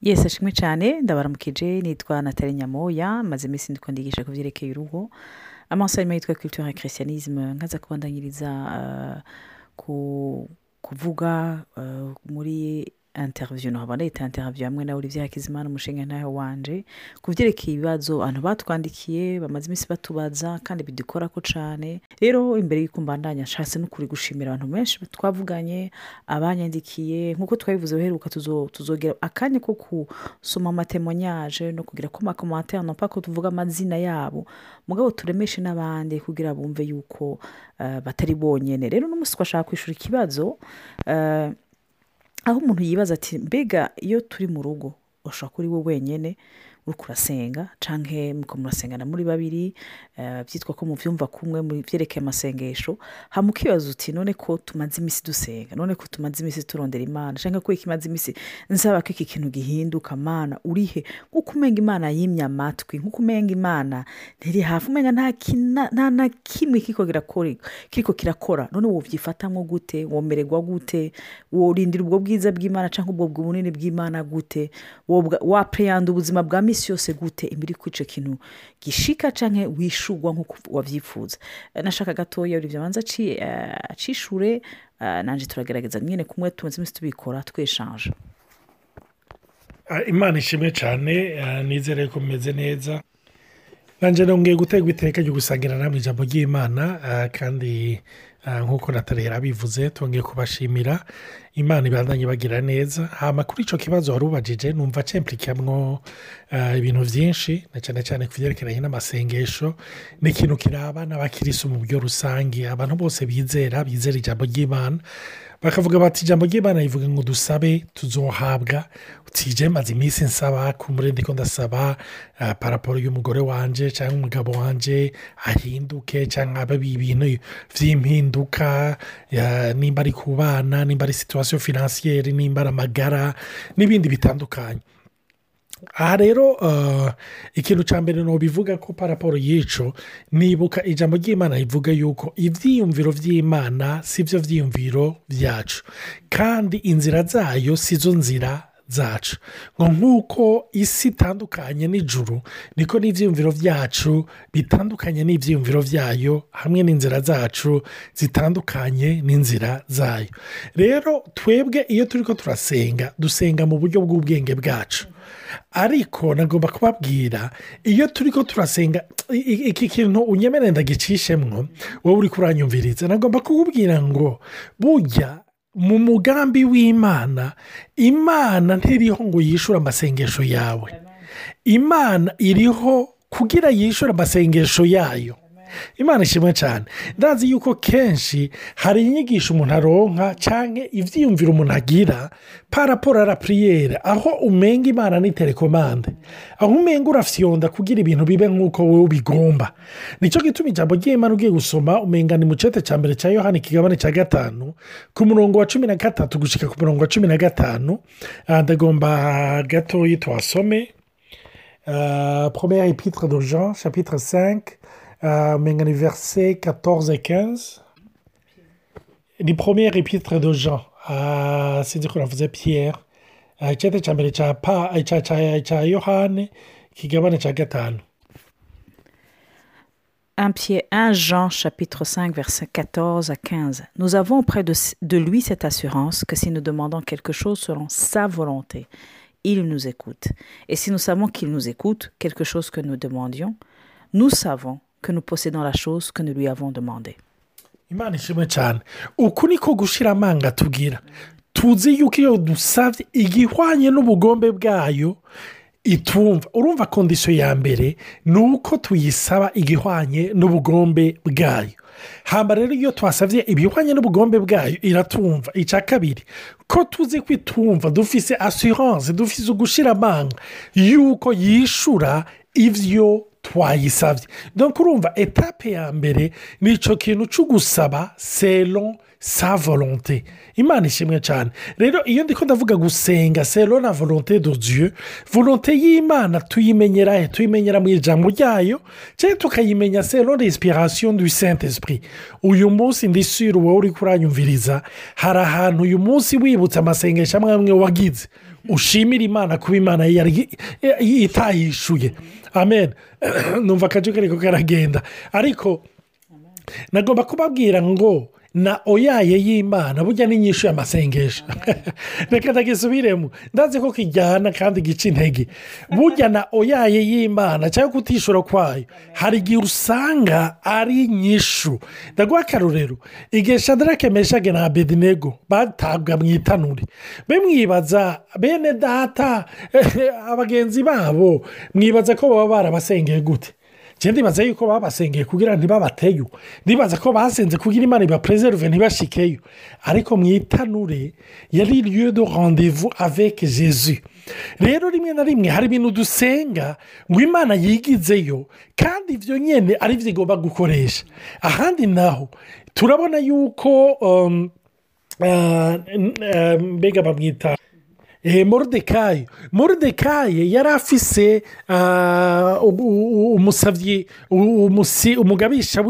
yesi ashimwe cyane. Ndabaramukije nitwa natali nyamoya maze iminsi ndi kwandigisha ku byerekeye urugo. Amaso arimo yitwa culture ya christianisme. Nkaza kubandanyiriza eh, ku kuvuga eh, muri interview. Ntabwo ndayita interview hamwe na Olivier Hakizimana umushinga ntayo wanje ku byerekeye ibibazo abantu batwandikiye bamaze iminsi batubaza kandi bidukora ko cyane rero imbere y'uko mbandanya nshatse n'ukuri gushimira abantu benshi twavuganye abanyandikiye. Nk'uko twabivuze uheruka tuzo- tuzogera akanya ko gusoma amatemonyage no kugira ko amakomantere no ko tuvuga amazina yabo. Mugabo turemeshe n'abandi kugira bumve yuko eh, batari bonyene. Rero n'umunsi twashaka kwishura ikibazo eh, aho umuntu yibaza ati mbega iyo turi mu rugo ushobora kuba uri we wenyine? Uri kurasenga canke muko murasengana muri babiri eh, byitwa ko muvyumva kumwe mu byerekeye amasengesho. Hama ukibaza uti none ko tumaze iminsi dusenga none ko tumaze iminsi turondera imana canke ko ikimaze iminsi nsaba ko iki kintu gihinduka mana urihe nk'uko umenga imana yimye amatwi nk'uko umenga imana ntiri hafi umenga nta na kimwe kiriko kirakora. None wovyifatamwo gute womererwa gute worindira ubwo bwiza bw'imana cyangwa ubwo bunini bw'imana gute wapreyanda ubuzima bwa misi yose gute imbere ko ico kintu gishika canke wishurwa nk'uko wavyifuza. Eh, nashaka gatoya uri banza aci- eh, acishure eh, nanje turagerageza nyene kumwe tumaze iminsi tubikora tweshanje imana ishimwe cyane nizere ko mumeze neza. Nanjye nongeye gutegwa iteka ryo gusangira namwe ijambo ry'imana kandi nk'uko natali yarabivuze twongeye kubashimira. Imana ibandanye bagira neza. Hama kuri icyo kibazo wari ubajije numva cyempurikamwo ibintu byinshi na cyane cyane ku byerekeranye n'amasengesho. Ni ikintu kiraba n'abakirisi mu buryo rusange. Abantu bose bizera bizera ijambo ry'imana. Bakavuga bati ijambo ry'imana rivuga ngo dusabe tuzohabwa. Utije maze iminsi nsaba ku murindi ko ndasaba ah, paraporo y'umugore wanje cyangwa umugabo wanje ahinduke cyangwa abe ibintu by'impinduka nimba ari ku bana nimba ari situwasiyo finansiyeri nimba ari amagara n'ibindi bitandukanye. Aha rero eh, ikintu cya mbere bivuga ko paraporo y'ico nibuka ijambo ry'imana rivuga yuko ibyiyumviro by'imana si byo byiyumviro byacu kandi inzira zayo si zo nzira zacu. Ngo nk'uko isi itandukanye n'ijuru niko n'ibyiyumviro byacu bitandukanye n'ibyiyumviro byayo hamwe n'inzira zacu zitandukanye n'inzira zayo. Rero twebwe iyo turi ko turasenga dusenga mu buryo bw'ubwenge bwacu. Ariko nagomba kubabwira iyo turi ko turasenga iki kintu unyemerera ndagicishemwo wowe uri kuranyumviriza nagomba kukubwira ngo burya mu mugambi w'imana imana ntiriho ngo yishyure amasengesho yawe. Imana iriho kugira yishyure amasengesho yayo. Imana ishimwe cyane ndazi yuko kenshi hari inyigisho umuntu aronka cyangwa ibyiyumviro umuntu agira paraporo ara puriyeri aho umenga imana ni telekomande aho umenga urafyonda kugira ibintu bibe nk'uko wowe ubigomba. Nicyo gituma ijambo ry'imana ugiye gusoma umenga ni mu cyete cya mbere cya yohani ikigabane cya gatanu ku murongo wa cumi na gatatu gushyika ku murongo wa cumi na gatanu. Ah, ndagomba gatoya tuhasome. Euh, première épître de Jean, chapitre 5, euh, umenga ni versets 14 et 15. Ni première épître de Jean, uh, sinzi ko navuze Pierre, uh, icyate cya mbere cya pa cya cya gatanu. 1, Pierre, 1 Jean chapitre 5 versets 14 à 15. Nous avons auprès de, de lui cette assurance que si nous demandons quelque chose selon sa volonté, il nous écoute. Et si nous savons qu'il nous écoute, quelque chose que nous demandions, nous savons que nous possédons la chose que nous lui avons demandée. imana ishimwe cyane. Uku niko gushyira amanga tugira. Tuzi yuko iyo dusabye igihwanye n'ubugombe bwayo itumva. Urumva kondisiyo ya mbere ni uko tuyisaba igihwanye n'ubugombe bwayo. Hamba rero iyo twasabye ibihwanye n'ubugombe bwayo iratumva. Icya kabiri ko tuzi ko itumva dufise asiranse dufise ugushyira amanga yuko yishura ibyo twayisabye donc urumva etape ya mbere ni icyo kintu cyo gusaba selon sa volonté. Imana ishimwe cyane rero iyo ndiko ndavuga gusenga selon na volonté de dieu volonté y'imana tuyimenyera he tuyimenyera mu ijambo ryayo cyangwa tukayimenya selon l'inspiration du saint esprit uyu munsi ndisura wowe uri kuranyumviriza hari ahantu uyu munsi wibutse amasengesho amwe amwe wagize. Ushimira imana kuba imana itayishuye amen. Numva akaje kariko karagenda ariko nagomba kubabwira ngo na oyaye y'imana burya n'inyishu y'amasengesho reka ndagisubiremo. Ndazi ko kijyana kandi gica intege. Burya na oyaye y'imana cyangwa kutishura kwayo hari igihe usanga ari inyishu ndaguha akarorero igihe shadarake meshage na abedinego batabwa mu itanure be mwibaza bene data abagenzi babo? Mwibaza ko baba barabasengeye gute. Njye ndibaza yuko babasengeye kugira ntibabateyo ndibaza ko basenze kugira imana ibapreserve ntibashikeyo. Ariko mu itanure yari lieu de rendez-vous avec jesus rero rimwe na rimwe hari ibintu dusenga ngo imana yigizeyo kandi ibyo nyine ari byo igomba gukoresha. Ahandi naho turabona yuko mbega bamwita morodekayi morodekayi yari afise umusabyi umugabisha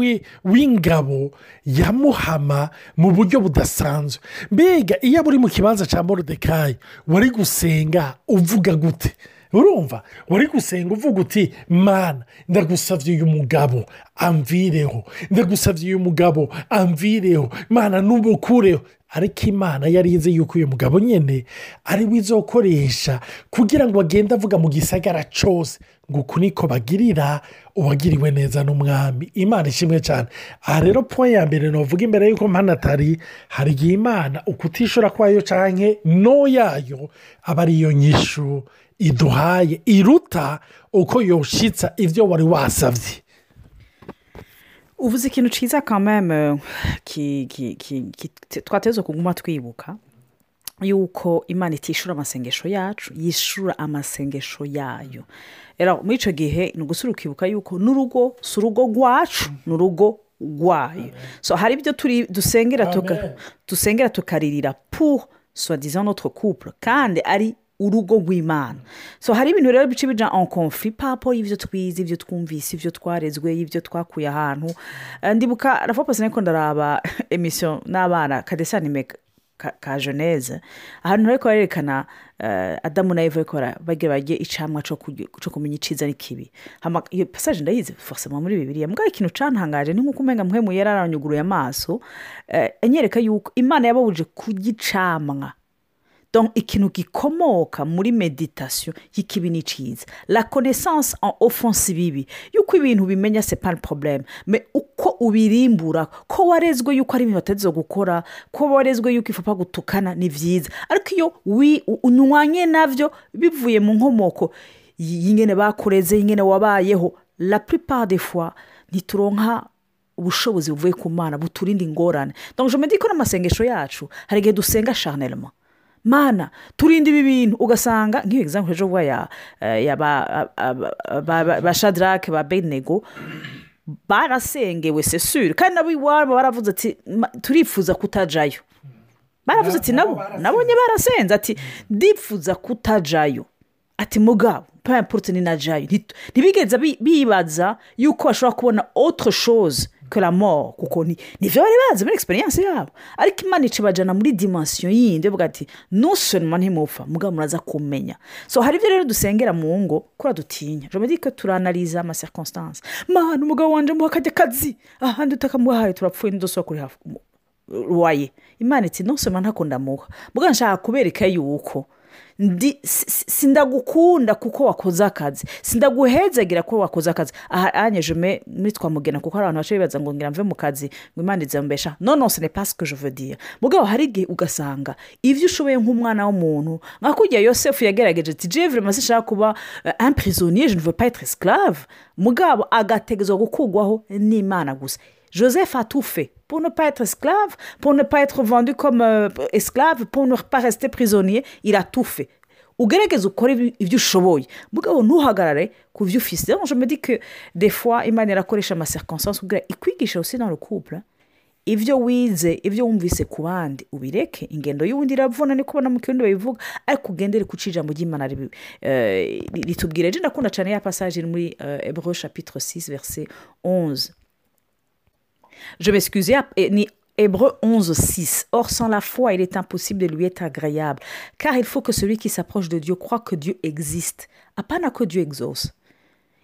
w'ingabo yamuhama mu buryo budasanzwe. Mbega iyo uri mu kibanza cya morodekayi wari gusenga uvuga gute? Urumva? Wari gusenga uvuga uti mana ndagusabye uyu mugabo amvireho. Ndagusabye uyu mugabo amvireho. Mana n'umukureho ariko imana yari izi yuko uyu mugabo nyine ari we izokoresha kugira ngo agende avuga mu gisagara cyose ngo uku niko bagirira uwagiriwe neza n'umwami. Imana ishimwe cyane. Aha rero po ya mbere navuga imbere y'uko mpano atari hari igihe imana ukutishura kwayo cyane no yayo aba ariyo nyishu iduhaye iruta uko yoshitsa ibyo wari wasabye uvuze ikintu cyiza kameme twateze kuguma twibuka. Yuko imana itishura amasengesho yacu yishura amasengesho yayo. Rero muri icyo gihe ni ugusura ukibuka yuko n'urugo si urugo rwacu ni urugo rwayo. So hari ibyo dusengera tukaririra pu swadiza notre couple kandi ari urugo rw'imana. So hari ibintu rero bice bija en conflit papo y'ibyo twize ibyo twumvise ibyo twarezwe y'ibyo twakuye ahantu. Ndibuka rafopasi niko ndaraba emisiyo n'abana kadesanime ka jeneze ahantu ariko barerekana adamu na eva ariko bagira bajye icamwa cyo kumenya iciza n'ikibi. Iyo pasaje ndayizi forcément muri bibiriya mbwa ikintu cantangaje ni nk'uko umenga muhemu yari aranyuguruye amaso anyereka yuko imana yababuje kugicamwa ikintu gikomoka muri meditasiyo y'ikibi ni cyiza la connaissance en offense bibi yuko ibintu bimenya se pas problème. Me uko ubirimbura ko warezwe yuko ari ibintu batageze gukora ko warezwe yuko ifupa gutukana ni byiza ariko iyo unywanye na byo bivuye mu nkomoko y'ingene bakureze y'ingene wabayeho la plupart des fois ntituronka ubushobozi buvuye ku mana buturinda ingorane. Donc je me dis ko n'amasengesho yacu hari igihe dusenga charnellement. Mana turinde ibi bintu ugasanga nk'iyo egizampu ejo buba ya ba shadarake ba benego barasengewe sesure. Kandi nabo iwabo baravuze ati turifuza kutajyayo baravuze ati nabo nabonye barasenze. Ati ndifuza kutajyayo ati mugabo payapurute ni najyayo ntibigeze bibaza yuko bashobora kubona otre mort kuko ni byo bari bazi muri egisperiyanse yabo ariko imana icibajyana muri dimansiyo yindi bavuga ati ntusenwa ntimupfa mugabo muraza kumenya so hari ibyo rero dusengera mu ngo kura dutinya. Jomedi ko turanariza amasekonsitanse mwana umugabo wanjye muha akajya akazi ahandi utakamuhaye turapfuye n'udusoko kuri hafi waye imana iti ntusenwa ntakunda muha mugabo nshaka kubereka yuko. Sindagukunda kuko wakoze akazi. Sindaguhezagira ko wakoze akazi. Aha anyejume muri twamugena kuko hari abantu baca bibaza ngo ngira mve mu kazi ngo imana izambesha noneho sine pasike jovodiya mugabo hari igihe ugasanga ibyo ushoboye nk'umwana w'umuntu nka kujya yosefu yagerageje ati jevure maze ishaka kuba impirizoniye je ne veux pas être esclave. Mugabo agategezwa gukurwaho n'imana gusa. Joseph a tout fait. Pour ne pas être esclave, pour ne pas être vendu comme euh, esclave, pour ne pas rester prisonnier, il a tout fait. ugerageza ukore ibyo ushoboye. Mugabo ntuhagarare ku byo ufite je me dis que des fois imana irakoresha amasekonsansi kugira ikwigisha aussi dans le couple ibyo wize ibyo wumvise ku bandi ubireke. Ingendo y'ubundi iravuna ni kubona mu kirundi babivuga ariko ugendere ku ijambo ry'imana ritubwira. Ejo ndakunda cyane ya pasaje iri muri ebro chapitre 6 verset 11 je m'excuse ni Hébreu 11, 6. Or, sans la foi, il est impossible de lui être agréable. Car il faut que celui qui s'approche de Dieu croit que Dieu existe. Apana ko Dieu exauce.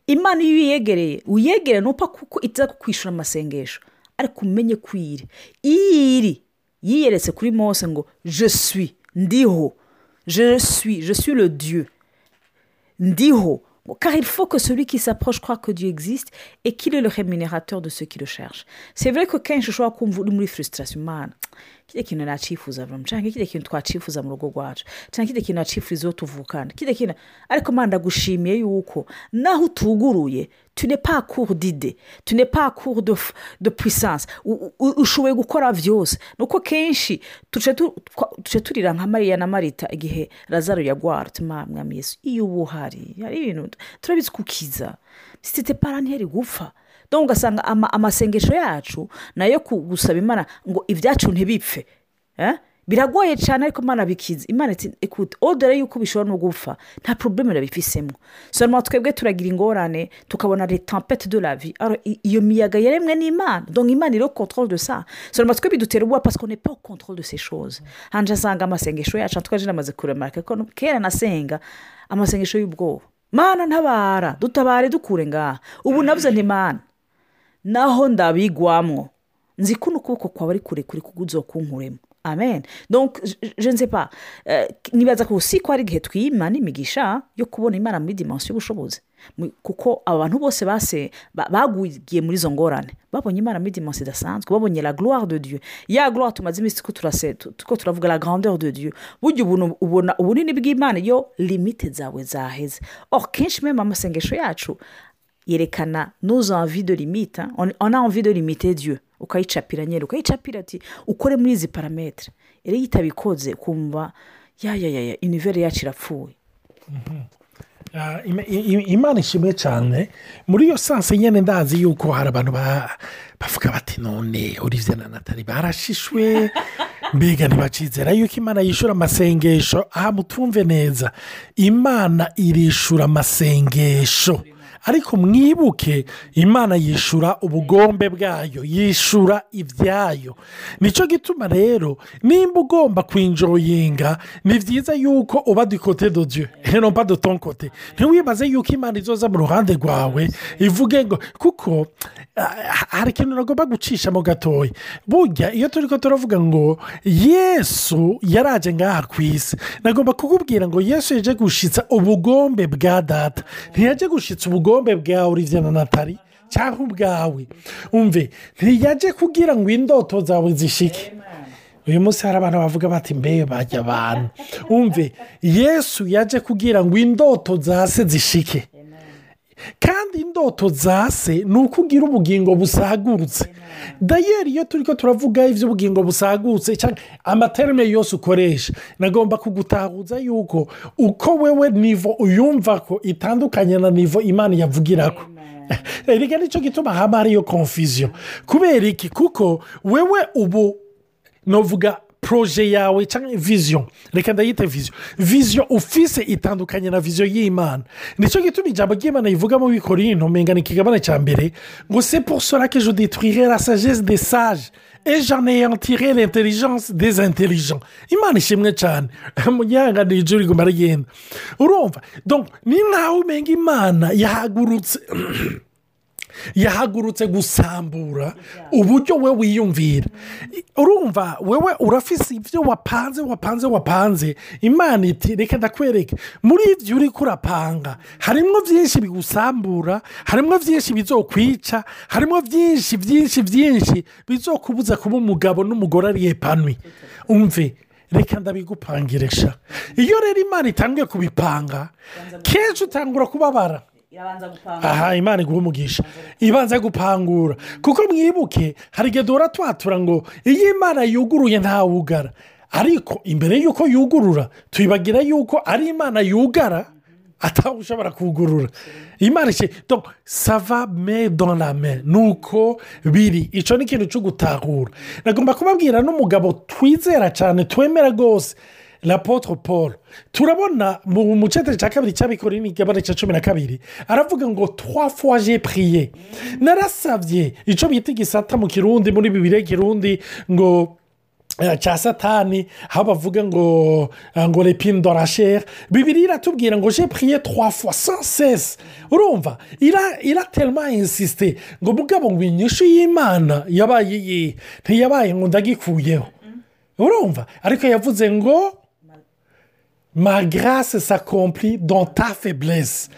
imana iyo uyegereye uyegereye nupa kuko itaza kukwishyura amasengesho ariko umenye ko iri iyo iri yiyeretse kuri mose ngo je suis ndiho je suis je suis le dieu ndiho car il faut que celui qui s'approche croit que Dieu existe et qu'il est le rémunérateur de ceux qui le cherchent. C'est vrai que ushobora kumva uri muri frustration kijya kintu nacifuza cyangwa kijya kintu twacifuza mu rugo rwacu. Cyangwa kijya kintu nacifuriza iyo tuvukana. Kijya kintu ariko manda ndagushimiye yuko naho utuguruye tu n'es pas à court d'idée tu n'es pas à court de, puissance. Ushoboye gukora byose ni uko kenshi tuce turira nka mariya na marita igihe razaro yagwara mwami yesu. Iyo uba uhari hari ibintu turabizi kukiza sitite para ntihari gupfa? Dore ugasanga amasengesho yacu na yo gusaba imana ngo ibyacu ntibipfe. Biragoye cyane ariko imana bikiza imana ikuta odore yuko bishobora no gupfa nta porobeme birabifisemo sonoma twebwe turagira ingorane tukabona retampete de la vie. Iyo miyaga yaremwe n'imana dore imana iriho controle de sa sonoma twebwe bidutera ubwoba parce qu'on n'est pas au controle de ces choses. Hanze asanga amasengesho yacu twaje namaze kuremara kuko kera nasenga amasengesho y'ubwoba. Mana ntabara dutabare dukure ngaha. Ubu nabuze ntimana naho ndabigwamwo nzi ko ukuboko kwawe ari kurekure kuko uzo kunkuremo. Amen. Sais pas. Nibaza ko si ko hari igihe twiyima n'imigisha yo kubona imana muri dimansiyo y'ubushobozi. Kuko abantu bose base baguye muri izo ngorane. Babonye imana muri dimansiyo idasanzwe babonye la gloire de dieu. Ya gloire tumaze iminsi ko turavuga la grandeur de dieu. Burya ubona ubunini bw'imana iyo limite zawe zaheze. Or kenshi mema amasengesho yacu yerekana nos envie de limite on a envie de limiter dieu. Ukayicapira nyine ukayicapira ati ukore muri izi parametere rero iyo itabikoze ukumva yayayaya inivere yacu irapfuye. Imana ishimwe cyane. Muri iyo sanse nyine ndazi yuko hari abantu bavuga bati none uribye na natali barashishwe. Mbega ntibacizera yuko imana yishyura amasengesho. Aha mutumve neza. Imana irishura amasengesho. Ariko mwibuke imana yishyura ubugombe bwayo yishyura ibyayo. Nicyo gituma rero nimba ugomba kwinjoyinga ni byiza yuko uba dukote dodiyo heno mba dotonkote ntiwibaze yuko imana izoza mu ruhande rwawe ivuge ngo kuko hari ikintu nagomba gucishamo gatoya burya iyo turi ko turavuga ngo yesu yaraje ngaha ku isi. Nagomba kukubwira ngo yesu yaje gushyitsa ubugombe bwa data. Ntiyajye gushyitsa ubugombe bwawe uribye na natali cyangwa ubwawe umve ntiyajye kugira ngo indoto zawe zishike uyu munsi hari abantu bavuga bati mbe bajya abantu umve yesu yaje kugira ngo indoto za se zishike kandi indoto za se ni uko ugira ubugingo busagutse dayeri iyo turi ko turavuga iby'ubugingo busagutse amaterme yose ukoresha nagomba kugutahuza yuko uko wewe nivo uyumva ko itandukanye na nivo imana yavugira ko reka ni cyo gituma haba hariyo konfiziyo kubera iki? Kuko wewe ubu navuga poroje yawe cyangwa viziyo reka ndayite viziyo viziyo ufise itandukanye na viziyo y'imana ni cyo gituma ijambo ry'imana rivuga mu bikorino mengana ikigabane cya mbere. Ngo se que je détruirai la sagesse des sages. Et j'anéantirai l'intelligence des intelligents. Imana ishimwe cyane mugihangane ijuru riguma rigenda urumva ni nkaho umenga imana yahagurutse yahagurutse gusambura uburyo we wiyumvira. Urumva wewe urafise ibyo wapanze wapanze wapanze. Imana iti reka ndakwereke. Muri ibyo uri kurapanga harimo byinshi bigusambura harimo byinshi bizokwica harimo byinshi byinshi byinshi bizokubuza kuba umugabo n'umugore ariye panwi umve reka ndabigupangirisha iyo rero imana itangiye kubipanga kenshi utangura kubabara. Aha imana iguha umugisha. Ibanza gupangura. Kuko mwibuke hari igihe duhora twatura ngo iyo imana yuguruye ntawugara. Ariko imbere y'uko yugurura tuyibagira yuko ari imana yugara atawe ushobora kugurura. Imana ishe sava me dona me ni uko biri. Icyo ni ikintu cyo gutahura. Nagomba kubabwira n'umugabo twizera cyane twemera rwose. Rapotro paul. Turabona mu cyatsi cya kabiri cy'abikorera n'igabane cya cumi na kabiri aravuga ngo twa foje puriye narasabye icyo bita igisata mu kirundi muri bibiri kirundi ngo eh, cya satani aho bavuga ngo eh, ngo repine la chair. Bibiri iratubwira ngo je priye trois fois sans cesse urumva ira iratelma insisite ngo mugabo ngo inyishu y'imana yabaye iyi ntiyabaye ngo ndagikuyeho urumva ariko yavuze ngo ma grâce s'accomplit dans ta faiblesse.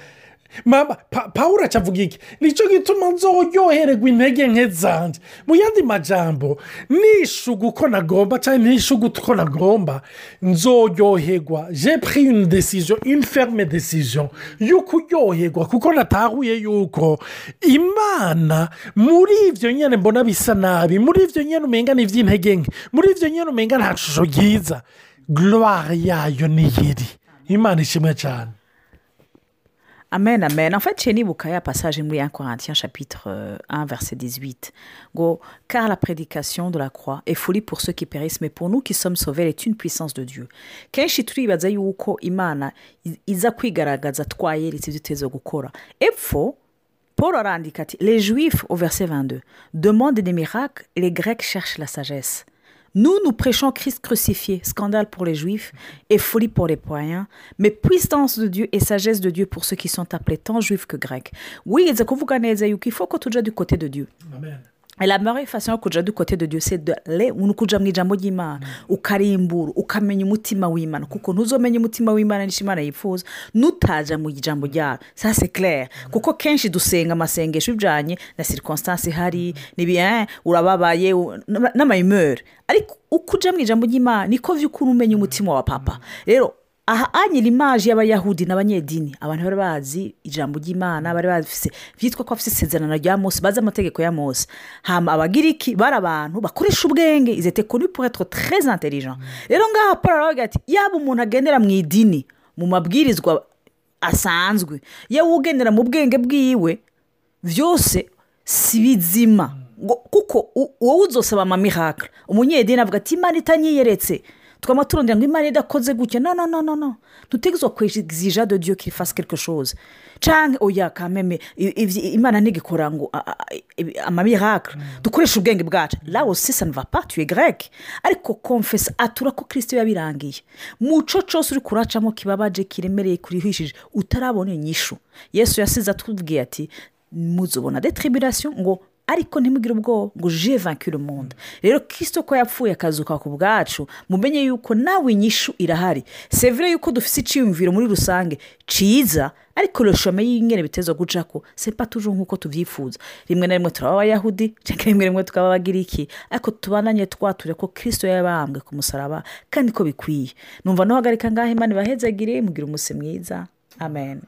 Mama pa- pawuro acavuga iki ni cyo gituma nzoryohererwa intege nke zanjye mu yandi majambo. Nishuga uko nagomba cyangwa nishuga uko nagomba nzoryoherwa je pris une décision une ferme décision. Yo kuryoherwa kuko natahuye yuko. Imana muri ibyo nyine mbona bisa nabi. Muri ibyo nyine umenga ni iby'intege nke muri ibyo nyine umenga nta shusho ryiza gloire yayo niyiri imana ishimwe cyane amen amen. En fait chez nibuka ya passage muri 1 Corinthiens chapitre euh, 1 verset 18 ngo car la prédication de la croix est folie pour ceux qui périssent mais pour nous qui sommes sauvés elle est une puissance de Dieu. Kenshi turibaza yuko imana iza kwigaragaza twayeretse ibyo tuzi gukora. Epfo paul arandika ati les juifs au verset 22 demandent des miracles les grecs cherchent la sagesse. Nous, nous prêchons Christ crucifié, scandale pour les Juifs et folie pour les païens, mais puissance de Dieu et sagesse de Dieu pour ceux qui sont appelés tant Juifs que Grecs. Oui, il faut ko tuja du côté de Dieu. amen Et la meilleure façon yo kuja du côté de Dieu c'est de le ni ukuja mu ijambo ry'Imana ukarimbura ukamenya umutima w'Imana. Kuko ntuzomenya umutima w'Imana n'icyo Imana yifuza nutaja mu ijambo ryayo ça c'est clair. Kuko kenshi dusenga amasengesho bijanye na circonstance ihari urababaye n'amayimeri ariko uko uja mu ijambo ry'Imana niko vy'ukuri umenya umutima wa papa. Rero aha anyira imaji y'abayahudi n'abanyedini. Abantu bari bazi ijambo ry'imana bari bafise byitwa ko bafite isezerano rya mose bazi amategeko ya mose. Hama abagiriki bari abantu bakoresha ubwenge. Izete kuri être très intelligent rero ngaha paul aravuga ati yaba umuntu agendera mu idini mu mabwirizwa asanzwe yewe ugendera mu bwenge bwiwe byose si bizima. Kuko wowe uzosaba amamirakara umunyedini avuga ati imana itanyiyeretse. Twaba turondera ngo imana idakoze gutya. No no no no no. Tutegezwa kwexija de dieu qu'il fasse quelque chose. Canke oya kameme imana ntigikora ngo amamirakara dukoresha ubwenge bwacu. La aussi ça ne va pas tu es grec. Ariko confessa atura ko kristo yabirangiye. Muco cose uri kuracamo kibabaje kiremereye kurihishije utarabona inyishu. Yesu yasize atubwiye ati muzobona de tribulation ngo ariko ntimugire ubwoba ngo je le monde. Rero kirisito ko yapfuye akazuka ku bwacu mumenye yuko nawe inyishu irahari. Sevire yuko dufite icyiyumviro muri rusange. Cyiza ariko roshome y'ingene biteza guca ko sepa tuje nk'uko tubyifuza. Rimwe na rimwe turaba abayahudi cyangwa rimwe rimwe tukaba abagiriki. Ariko tubananye twature ko kirisito yabambwe ku musaraba kandi ko bikwiye. Numva nuhagarika ngaho imana ibahezagire mugire umunsi mwiza. Amen.